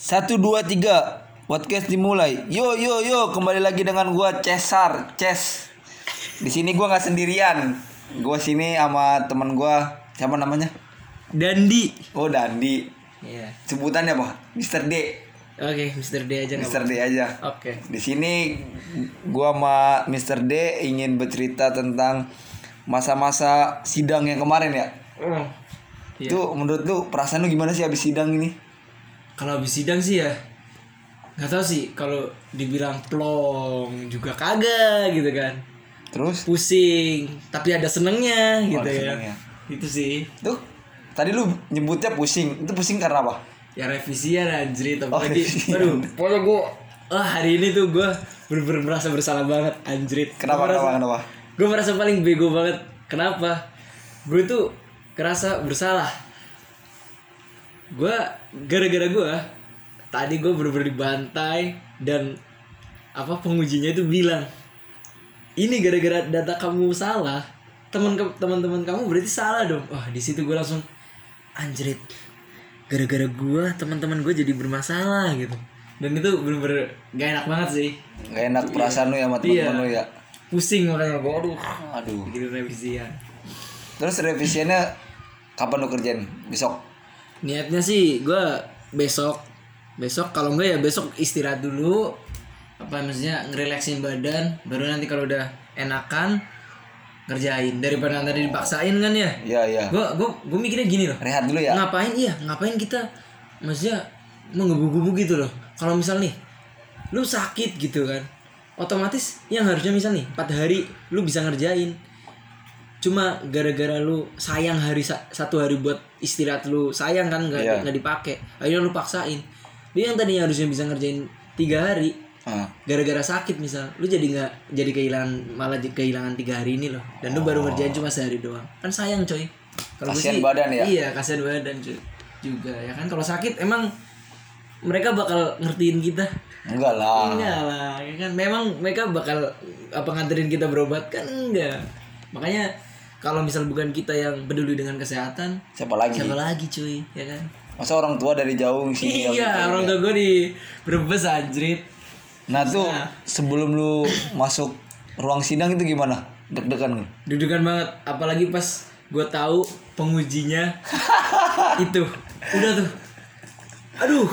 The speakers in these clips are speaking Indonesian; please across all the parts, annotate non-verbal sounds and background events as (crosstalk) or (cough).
Satu dua tiga podcast dimulai. Yo yo yo kembali lagi dengan gua Cesar Ces. Di sini gua nggak sendirian. Gua sini sama teman gua siapa namanya? Dandi. Oh Dandi. Iya. Sebutannya apa? Mr. D. Oke, Mr. D aja Mr. D aja. Oke. Di sini gua sama Mr. D ingin bercerita tentang masa-masa sidang yang kemarin ya. Oh. Iya. Itu menurut lu perasaan lu gimana sih habis sidang ini? Kalau habis sidang sih ya nggak tahu sih kalau dibilang plong juga kagak gitu kan. Terus? Pusing, tapi ada senengnya gitu ada ya. senengnya. Itu sih. Tuh, tadi lu nyebutnya pusing. Itu pusing karena apa? Ya revisian anjir Oh, apalagi. revisian. Aduh, pokoknya gua ah hari ini tuh gua bener-bener merasa bersalah banget anjir. Kenapa, Gua merasa- kenapa, kenapa? Gue merasa paling bego banget. Kenapa? Gue tuh kerasa bersalah. Gue gara-gara gue tadi gue bener-bener dibantai dan apa pengujinya itu bilang ini gara-gara data kamu salah teman teman-teman kamu berarti salah dong wah di situ gue langsung anjrit gara-gara gue teman-teman gue jadi bermasalah gitu dan itu bener-bener gak enak banget sih Gak enak perasaan lu ya sama temen-temen Iya. lu ya. pusing makanya gue aduh Aduh. bikin revisian Terus revisiannya kapan lu kerjain? Besok. Niatnya sih gue besok besok kalau enggak ya besok istirahat dulu. Apa maksudnya ngerelaksin badan baru nanti kalau udah enakan kerjain daripada nanti dipaksain kan ya? Iya, iya. gue gue gue mikirnya gini loh. Rehat dulu ya. ngapain iya ngapain kita maksudnya menggebu-gebu gitu loh. Kalau misal nih lu sakit gitu kan otomatis yang harusnya misal nih 4 hari lu bisa ngerjain. Cuma gara-gara lu sayang hari sa- satu hari buat istirahat lu. Sayang kan nggak Iya. nggak dipakai. Akhirnya lu paksain. Dia yang tadinya harusnya bisa ngerjain tiga hari Ah. gara-gara sakit misal lu jadi nggak jadi kehilangan malah jadi kehilangan tiga hari ini loh. Dan lu baru ngerjain cuma sehari doang. Kan sayang coy. Kalau sih- badan ya? iya kasihan badan cuy juga ya kan? Kalau sakit emang mereka bakal ngertiin kita. Enggak lah. enggak lah ya kan? Memang mereka bakal apa nganterin kita berobat? Kan enggak. Makanya kalau misal bukan kita yang peduli dengan kesehatan Siapa lagi? siapa lagi cuy ya kan Masa orang tua dari jauh yang iya orang tua gue di Brebes anjrit Nah, tuh sebelum lu masuk ruang sidang itu gimana? Deg-degan? Deg-degan banget, apalagi pas gue tahu pengujinya (laughs) itu. Udah tuh. Aduh,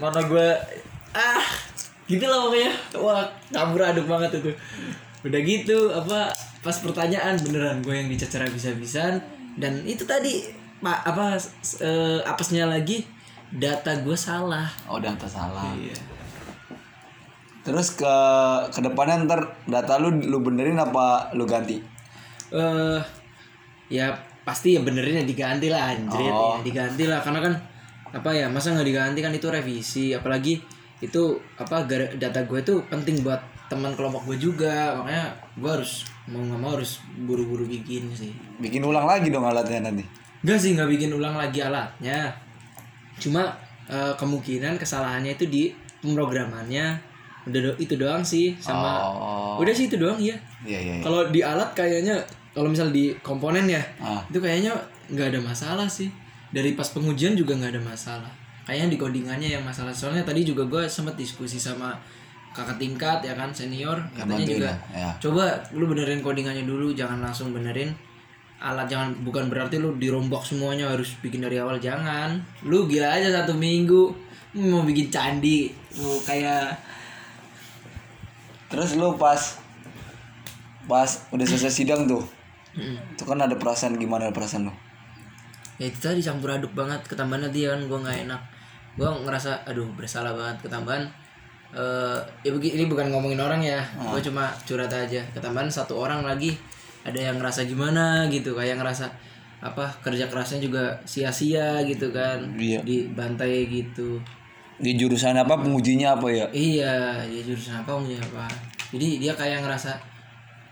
mana gue ah gitu lah pokoknya. Wah, kabur aduk banget itu. Udah gitu apa pas pertanyaan beneran gue yang dicecer habis-habisan dan itu tadi Pak apa eh, apesnya lagi data gue salah. Oh, data salah. Iya. Terus ke ke depannya ntar data lu lu benerin apa lu ganti? eh ya pasti ya benerin ya diganti lah anjir Oh. ya diganti lah karena kan apa ya masa nggak diganti kan itu revisi apalagi itu apa data gue tuh penting buat teman kelompok gue juga makanya gue harus mau nggak mau harus buru-buru bikin sih Bikin ulang lagi dong alatnya nanti. Enggak sih nggak bikin ulang lagi alatnya cuma eh, kemungkinan kesalahannya itu di pemrogramannya udah do- itu doang sih sama Oh. udah sih itu doang ya Iya, iya, iya. kalau di alat kayaknya kalau misal di komponen ya Ah. itu kayaknya nggak ada masalah sih dari pas pengujian juga nggak ada masalah kayaknya di codingannya yang masalah soalnya tadi juga gue sempet diskusi sama kakak tingkat ya kan senior katanya juga ya, ya. coba lu benerin codingannya dulu jangan langsung benerin alat jangan bukan berarti lu dirombak semuanya harus bikin dari awal jangan lu gila aja satu minggu mau bikin candi mau kayak Terus lu pas pas udah selesai sidang tuh. Mm. Itu kan ada perasaan gimana perasaan lu? ya itu tadi campur aduk banget ketambahan dia kan gue nggak enak gue ngerasa aduh bersalah banget ketambahan. Eh ya begi- ini bukan ngomongin orang ya. Gue cuma curhat aja. Ketambahan satu orang lagi ada yang ngerasa gimana gitu kayak ngerasa apa kerja kerasnya juga sia-sia gitu kan. Iya. dibantai gitu. Di jurusan apa pengujinya apa ya? iya ya jurusan apa umumnya apa. Jadi dia kayak ngerasa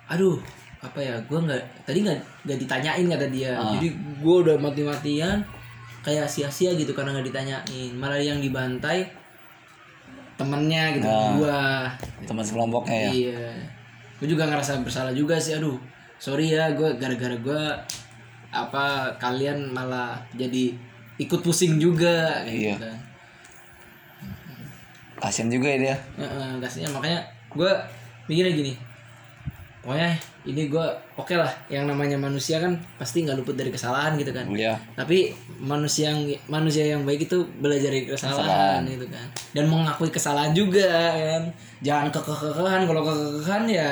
aduh apa ya gue nggak tadi nggak nggak ditanyain kata dia. Jadi gue udah mati-matian kayak sia-sia gitu karena nggak ditanyain. Malah yang dibantai temennya gitu gua. Teman sekelompoknya ya. iya. Gue juga ngerasa bersalah juga sih aduh. Sorry ya gue gara-gara gue apa kalian malah jadi ikut pusing juga Iya. gitu. Kasian juga ya dia. Heeh, gasnya makanya gue mikirnya gini pokoknya ini gue oke lah yang namanya manusia kan pasti nggak luput dari kesalahan gitu kan. Iya. tapi manusia yang manusia yang baik itu belajar dari kesalahan gitu kan. Dan mengakui kesalahan juga kan. Jangan kekeh-kekehan kalau kekeh-kekehan ya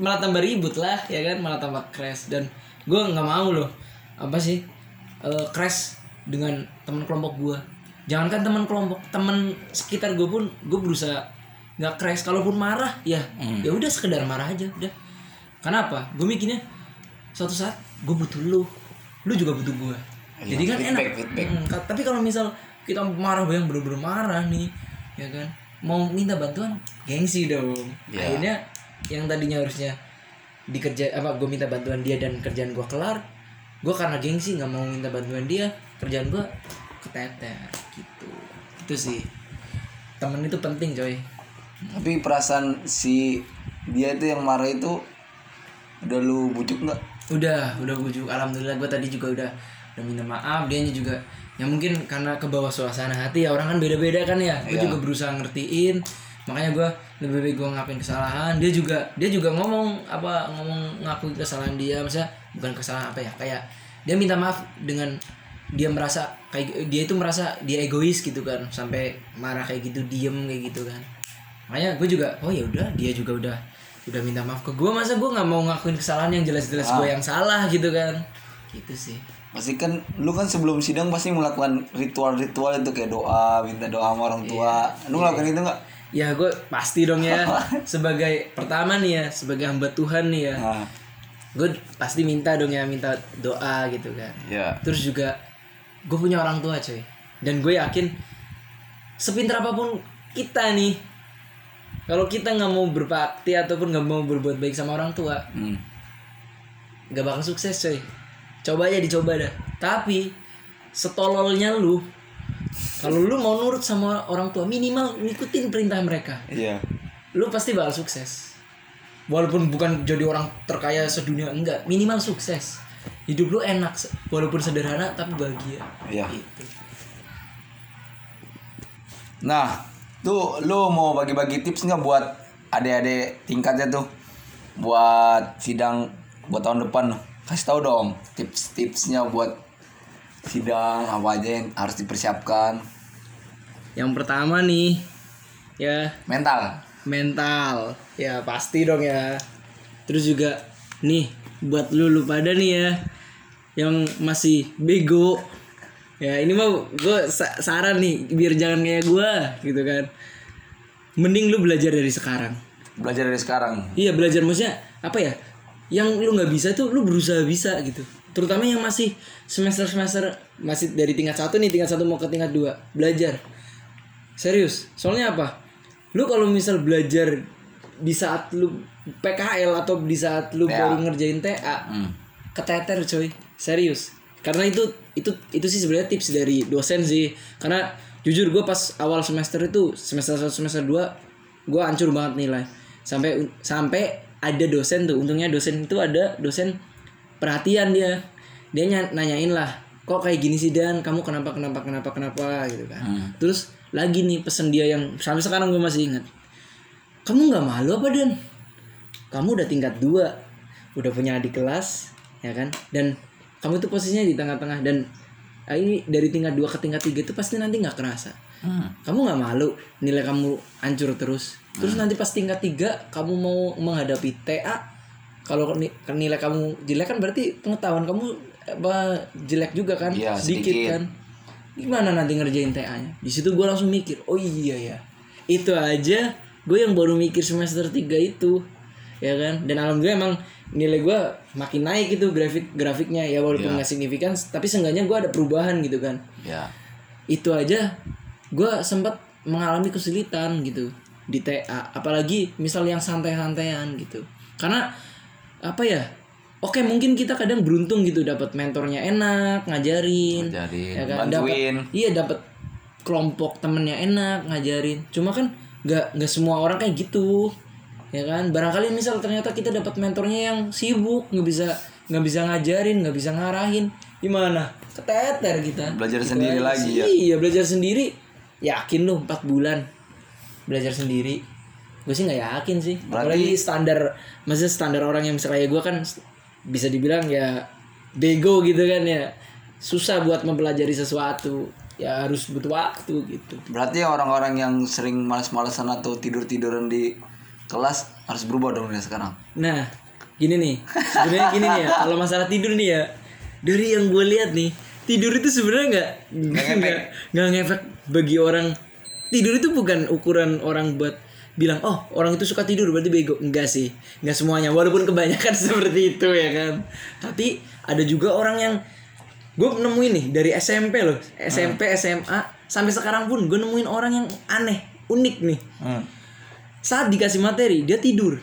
malah tambah ribut lah ya kan. Malah tambah crash. Dan gue nggak mau loh apa sih eh, crash dengan teman kelompok gue jangankan teman kelompok teman sekitar gue pun gue berusaha nggak crash kalaupun marah ya. Ya udah sekedar marah aja udah. Kenapa? Gue mikirnya suatu saat gue butuh lu. Lu juga butuh gue Iya, jadi kan feedback, enak. feedback. Hmm, tapi kalau misal kita marah yang bener-bener marah nih ya kan? Mau minta bantuan gengsi dong. Iya. akhirnya yang tadinya harusnya dikerja apa gue minta bantuan dia dan kerjaan gue kelar gue karena gengsi nggak mau minta bantuan dia kerjaan gue keteter gitu. Itu sih. Temen itu penting coy tapi perasaan si dia itu yang marah itu udah lu bujuk nggak? Udah udah bujuk. Alhamdulillah gue tadi juga udah udah minta maaf. Dia juga ya mungkin karena ke bawah suasana hati ya orang kan beda-beda kan ya. Gue Iya. juga berusaha ngertiin. Makanya gue lebih baik gue ngakuin kesalahan. Dia juga dia juga ngomong apa ngomong ngakuin kesalahan dia. Maksudnya bukan kesalahan apa ya kayak dia minta maaf dengan dia merasa kayak dia itu merasa dia egois gitu kan. Sampai marah kayak gitu diem kayak gitu kan makanya gue juga oh ya udah dia juga udah udah minta maaf ke gue masa gue nggak mau ngakuin kesalahan yang jelas-jelas gue yang salah gitu kan? Gitu sih. Pasti kan lu kan sebelum sidang pasti melakukan ritual-ritual itu kayak doa minta doa sama orang tua. Lu ngelakuin itu nggak? Ya gue pasti dong ya. (laughs) Sebagai pertama nih ya sebagai hamba Tuhan nih ya. Nah gue pasti minta dong ya minta doa gitu kan. Ya terus juga gue punya orang tua coy. Dan gue yakin sepintar apa pun kita nih kalau kita nggak mau berbakti ataupun nggak mau berbuat baik sama orang tua hmm. nggak bakal sukses coy. Coba aja dicoba dah. Tapi setololnya lu kalau lu mau nurut sama orang tua minimal ngikutin perintah mereka. Iya. Lu pasti bakal sukses. Walaupun bukan jadi orang terkaya sedunia enggak. Minimal sukses. Hidup lu enak walaupun sederhana tapi bahagia. Iya. Gitu. nah tuh lu mau bagi-bagi tips nggak buat adik-adik tingkatnya tuh? Buat sidang buat tahun depan. Kasih tahu dong tips-tipsnya buat sidang apa aja yang harus dipersiapkan. Yang pertama nih ya. Mental. Mental. Ya pasti dong ya. Terus juga nih buat lu lu pada nih ya yang masih bego ya ini mah gue saran nih biar jangan kayak gue gitu kan. Mending lu belajar dari sekarang. Belajar dari sekarang. Iya belajar maksudnya apa ya yang lu nggak bisa tuh lu berusaha bisa gitu. Terutama yang masih semester semester masih dari tingkat satu nih tingkat satu mau ke tingkat dua belajar. Serius soalnya apa? Lu kalau misal belajar di saat lu PKL atau di saat lu TA. baru ngerjain TA hmm. keteter coy. Serius. Karena itu itu itu sih sebenarnya tips dari dosen sih. Karena jujur gue pas awal semester itu semester 1 semester 2 gue hancur banget nilai. Sampai sampai ada dosen tuh. Untungnya dosen itu ada dosen perhatian dia. Dia nya- nanyain lah kok kayak gini sih dan? Kamu kenapa kenapa kenapa kenapa? gitu kan. Terus lagi nih pesen dia yang sampai sekarang gue masih ingat. Kamu nggak malu apa dan? Kamu udah tingkat dua udah punya adik kelas ya kan? Dan kamu tuh posisinya di tengah-tengah dan ah, ini dari tingkat dua ke tingkat tiga itu pasti nanti nggak kerasa. Hmm. kamu nggak malu nilai kamu hancur terus. Terus nanti pas tingkat tiga kamu mau menghadapi TA kalau ni- nilai kamu jelek kan berarti pengetahuan kamu apa jelek juga kan? Iya, sedikit, sedikit. kan? Gimana nanti ngerjain TA-nya di situ gue langsung mikir oh iya ya. Itu aja gue yang baru mikir semester 3 itu ya kan? Dan alhamdulillah emang nilai gue makin naik itu grafik grafiknya. Ya walaupun nggak signifikan tapi seenggaknya gue ada perubahan gitu kan. Ya. Itu aja gue sempat mengalami kesulitan gitu di TA apalagi misal yang santai-santaian gitu. Karena apa ya oke mungkin kita kadang beruntung gitu dapat mentornya enak ngajarin Ngajarin, ya kan? Bantuin. dapat iya dapat kelompok temennya enak ngajarin. Cuma kan nggak nggak semua orang kayak gitu ya kan? Barangkali misal ternyata kita dapat mentornya yang sibuk nggak bisa nggak bisa ngajarin nggak bisa ngarahin. Gimana? Keteter kita. Belajar Gitu sendiri lagi ya? iya belajar sendiri. Yakin lu 4 bulan. Belajar sendiri. Gue sih nggak yakin sih. Berarti- apalagi standar maksudnya standar orang yang misalnya gue kan bisa dibilang ya bego gitu kan ya. Susah buat mempelajari sesuatu. Ya harus butuh waktu gitu. Berarti orang-orang yang sering males-malesan atau tidur-tiduran di kelas harus berubah dong ya sekarang. Nah, gini nih. Sebenarnya gini nih ya. (laughs) Kalau masalah tidur nih ya, dari yang gue lihat nih, tidur itu sebenarnya nggak nggak nggak ngefek bagi orang. Tidur itu bukan ukuran orang buat bilang oh orang itu suka tidur berarti bego enggak sih enggak semuanya walaupun kebanyakan (laughs) seperti itu ya kan tapi ada juga orang yang gue nemuin nih dari SMP loh SMP SMA sampai sekarang pun gue nemuin orang yang aneh unik nih Hmm. Saat dikasih materi dia tidur.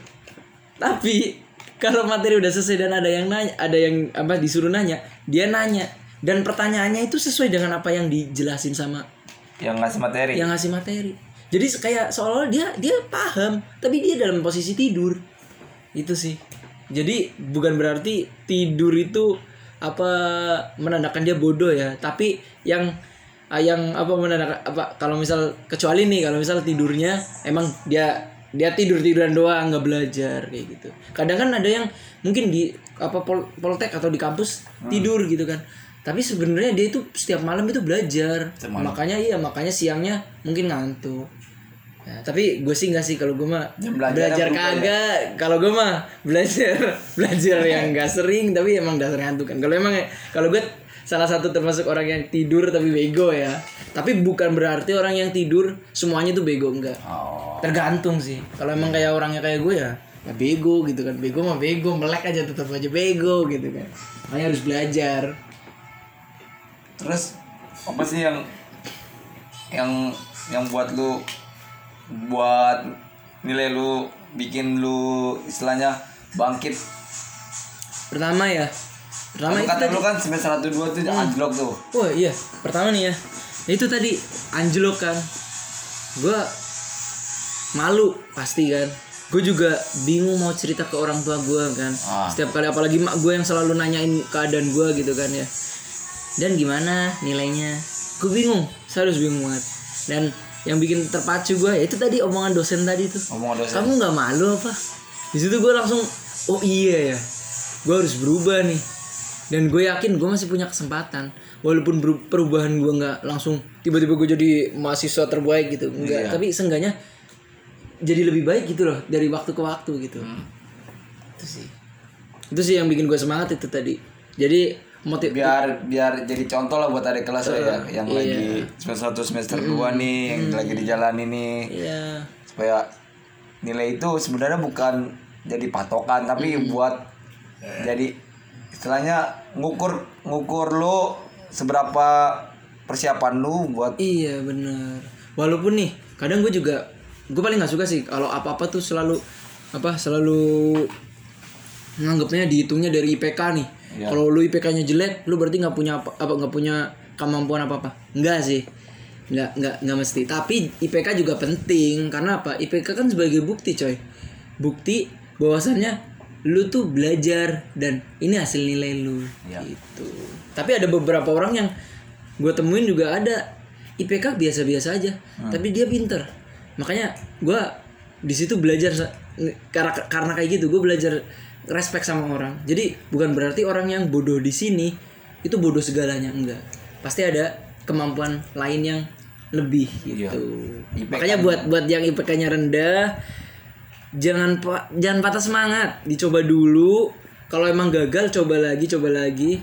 Tapi kalau materi udah selesai dan ada yang nanya ada yang apa disuruh nanya dia nanya. Dan pertanyaannya itu sesuai dengan apa yang dijelasin sama Yang ngasih materi. yang ngasih materi. Jadi kayak seolah-olah dia dia paham tapi dia dalam posisi tidur. Itu sih. Jadi bukan berarti tidur itu apa menandakan dia bodoh ya. Tapi yang yang apa menandakan apa kalau misal kecuali nih kalau misal tidurnya emang dia dia tidur tiduran doang nggak belajar kayak gitu. Kadang kan ada yang mungkin di apa pol, poltek atau di kampus tidur gitu kan. Tapi sebenarnya dia itu setiap malam itu belajar. Malam. makanya iya makanya siangnya mungkin ngantuk. Ya, tapi gue sih nggak sih kalau gue mah Jam belajarnya belajar berubah ya? kagak. Kalau gue mah belajar (laughs) belajar yang nggak sering tapi emang dasar ngantuk kan. Kalau emang kalau gue salah satu termasuk orang yang tidur tapi bego ya. Tapi bukan berarti orang yang tidur semuanya tuh bego enggak. Oh. tergantung sih. Kalau emang kayak orangnya kayak gue ya ya bego gitu kan. Bego mah bego melek aja tetap aja bego gitu kan. Makanya harus belajar. Terus apa sih yang yang yang buat lu buat nilai lu bikin lu istilahnya bangkit. pertama ya pertama Kamu itu kata tadi lu kan semester 1 2 tuh anjlok tuh. Oh iya, pertama nih ya. Itu tadi anjlok kan. Gua malu pasti kan. Gue juga bingung mau cerita ke orang tua gue kan. Ah. Setiap kali apalagi mak gue yang selalu nanyain keadaan gue gitu kan ya. Dan gimana nilainya? Gue bingung, harus bingung banget. Dan yang bikin terpacu gue ya itu tadi omongan dosen tadi tuh. Omongan dosen. Kamu nggak malu apa? Di situ gue langsung oh iya ya, gue harus berubah nih. Dan gue yakin gue masih punya kesempatan. Walaupun perubahan gue nggak langsung tiba-tiba gue jadi mahasiswa terbaik gitu, enggak. Iya. Tapi seenggaknya jadi lebih baik gitu loh dari waktu ke waktu gitu. Hmm. Itu sih. Itu sih yang bikin gue semangat itu tadi. Jadi motiv biar biar jadi contoh lah buat adik kelas saya yang iya. lagi semester 1 semester 2 nih yang lagi di jalan ini Iya. supaya nilai itu sebenarnya bukan jadi patokan tapi buat jadi istilahnya ngukur ngukur lu seberapa persiapan lu buat Iya bener Walaupun nih kadang gue juga gue paling nggak suka sih kalau apa-apa tuh selalu apa selalu nganggapnya dihitungnya dari IPK nih. Iya. Kalau lu IPK-nya jelek, lu berarti nggak punya apa apa nggak punya kemampuan apa-apa. Enggak sih. Nggak nggak nggak mesti. Tapi IPK juga penting karena apa? IPK kan sebagai bukti, coy. Bukti bahwasannya lu tuh belajar dan ini hasil nilai lu Iya. gitu. Tapi ada beberapa orang yang gue temuin juga ada IPK biasa-biasa aja, tapi dia pinter. Makanya gue di situ belajar karena karena kayak gitu gue belajar respect sama orang. Jadi bukan berarti orang yang bodoh di sini itu bodoh segalanya enggak. Pasti ada kemampuan lain yang lebih gitu. Iya. IPK Makanya buat buat yang IPK-nya rendah jangan jangan patah semangat, dicoba dulu. Kalau emang gagal coba lagi, coba lagi.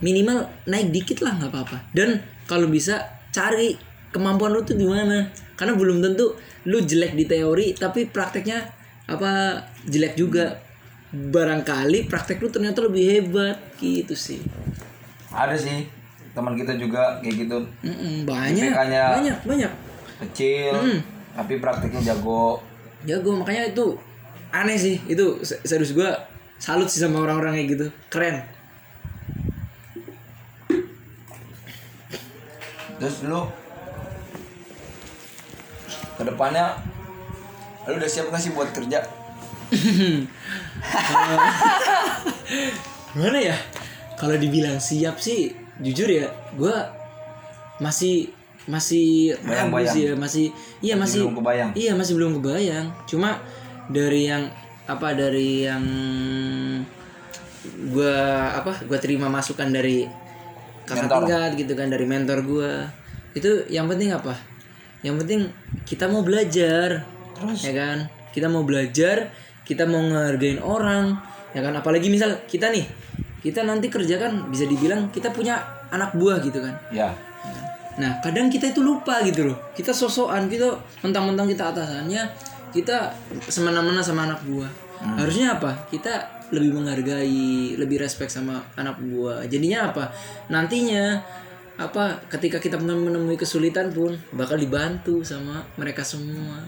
Minimal naik dikit lah nggak apa-apa. Dan kalau bisa cari kemampuan lu tuh di mana. Karena belum tentu lu jelek di teori tapi prakteknya apa jelek juga. Barangkali praktek lu ternyata lebih hebat gitu sih. ada sih teman kita juga kayak gitu Mm-mm, banyak, IPK-nya banyak, banyak. kecil tapi praktiknya jago jago makanya itu aneh sih. Itu se- serius gue salut sih sama orang-orang kayak gitu. Keren. Terus lu? Ke depannya lu udah siap gak sih buat kerja? (laughs) Gimana ya? Kalau dibilang siap sih jujur ya gue masih masih Bayang-bayang. ya masih iya masih, belum kebayang. iya masih belum kebayang cuma dari yang apa dari yang gua apa gua terima masukan dari kakak Mentor. tingkat gitu kan dari mentor gua itu yang penting apa yang penting kita mau belajar ya kan kita mau belajar kita mau ngehargain orang ya kan apalagi misal kita nih kita nanti kerja kan bisa dibilang kita punya anak buah gitu kan Ya. Nah, kadang kita itu lupa gitu loh. Kita sosokan, kita mentang-mentang kita atasannya, kita semena-mena sama anak buah. Harusnya apa? Kita lebih menghargai, lebih respect sama anak buah. Jadinya apa? Nantinya apa ketika kita menemui kesulitan pun bakal dibantu sama mereka semua.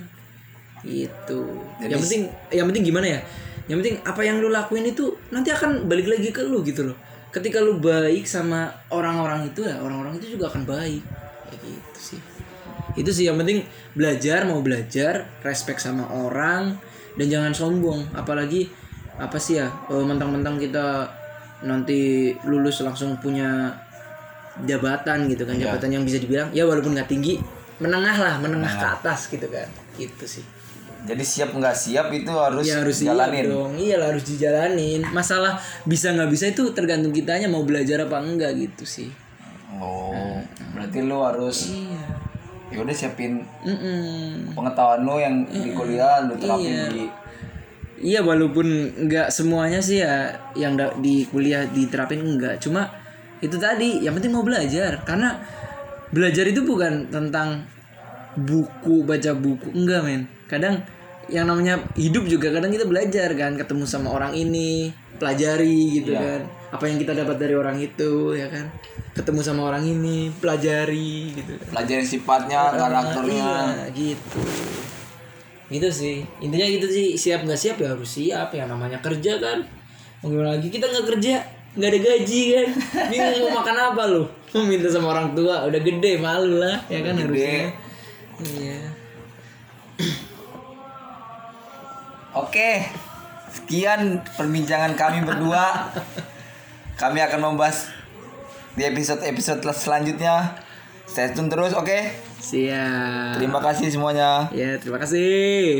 Gitu. yang penting yang penting gimana ya? Yang penting apa yang lu lakuin itu nanti akan balik lagi ke lu gitu loh. Ketika lu baik sama orang-orang itu ya, orang-orang itu juga akan baik. Kayak gitu sih. Itu sih yang penting belajar mau belajar, respect sama orang dan jangan sombong. Apalagi apa sih ya? eh, mentang-mentang kita nanti lulus langsung punya jabatan gitu kan, jabatan yang bisa dibilang ya walaupun nggak tinggi, menengah lah, menengah ke atas gitu kan. Gitu sih. Jadi siap nggak siap itu harus, Ya harus iya jalanin. dong. Iya harus dijalanin. Masalah bisa nggak bisa itu tergantung kitanya mau belajar apa enggak gitu sih. Oh, berarti lu harus Iya. ya udah siapin Mm-mm. pengetahuan lu yang di kuliah lu terapin Iya. di Iya walaupun nggak semuanya sih ya yang di kuliah diterapin enggak. Cuma itu tadi yang penting mau belajar karena belajar itu bukan tentang buku baca buku enggak men. Kadang yang namanya hidup juga kadang kita belajar kan ketemu sama orang ini pelajari gitu kan apa yang kita dapat dari orang itu ya kan ketemu sama orang ini pelajari gitu kan pelajarin sifatnya, karakternya. Iya, gitu. Gitu sih. Intinya gitu sih. Siap nggak siap ya harus siap. Yang namanya kerja kan. Mau gimana lagi kita nggak kerja nggak ada gaji kan. (laughs) Bingung mau makan apa lu? Mau minta sama orang tua udah gede malu lah ya kan harusnya. Iya. (clears throat) Oke, sekian perbincangan kami berdua. Kami akan membahas di episode-episode selanjutnya. Stay tune terus, oke? Siap. Terima kasih semuanya. Ya terima kasih.